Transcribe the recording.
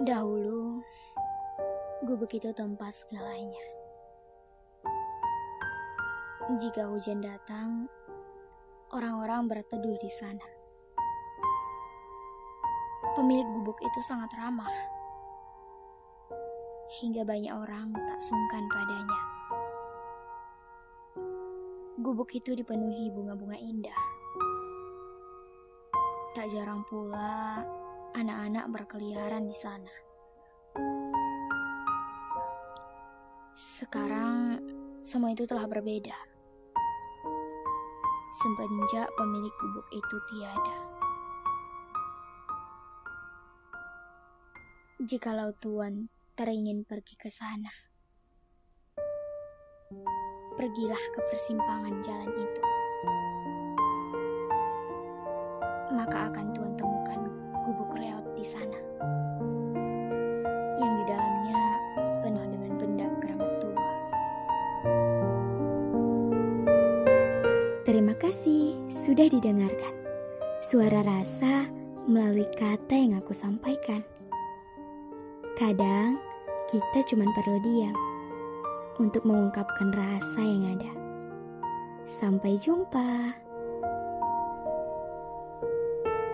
Dahulu, gubuk itu tempat segalanya. Jika hujan datang, orang-orang berteduh di sana. Pemilik gubuk itu sangat ramah, hingga banyak orang tak sungkan padanya. Gubuk itu dipenuhi bunga-bunga indah. Tak jarang pula anak-anak berkeliaran di sana. Sekarang semua itu telah berbeda. Semenjak pemilik gubuk itu tiada. Jikalau Tuan teringin pergi ke sana, pergilah ke persimpangan jalan itu. Maka akan Tuan temukan di sana. Yang di dalamnya penuh dengan benda keramat tua. Terima kasih sudah didengarkan. Suara rasa melalui kata yang aku sampaikan. Kadang kita cuma perlu diam untuk mengungkapkan rasa yang ada. Sampai jumpa.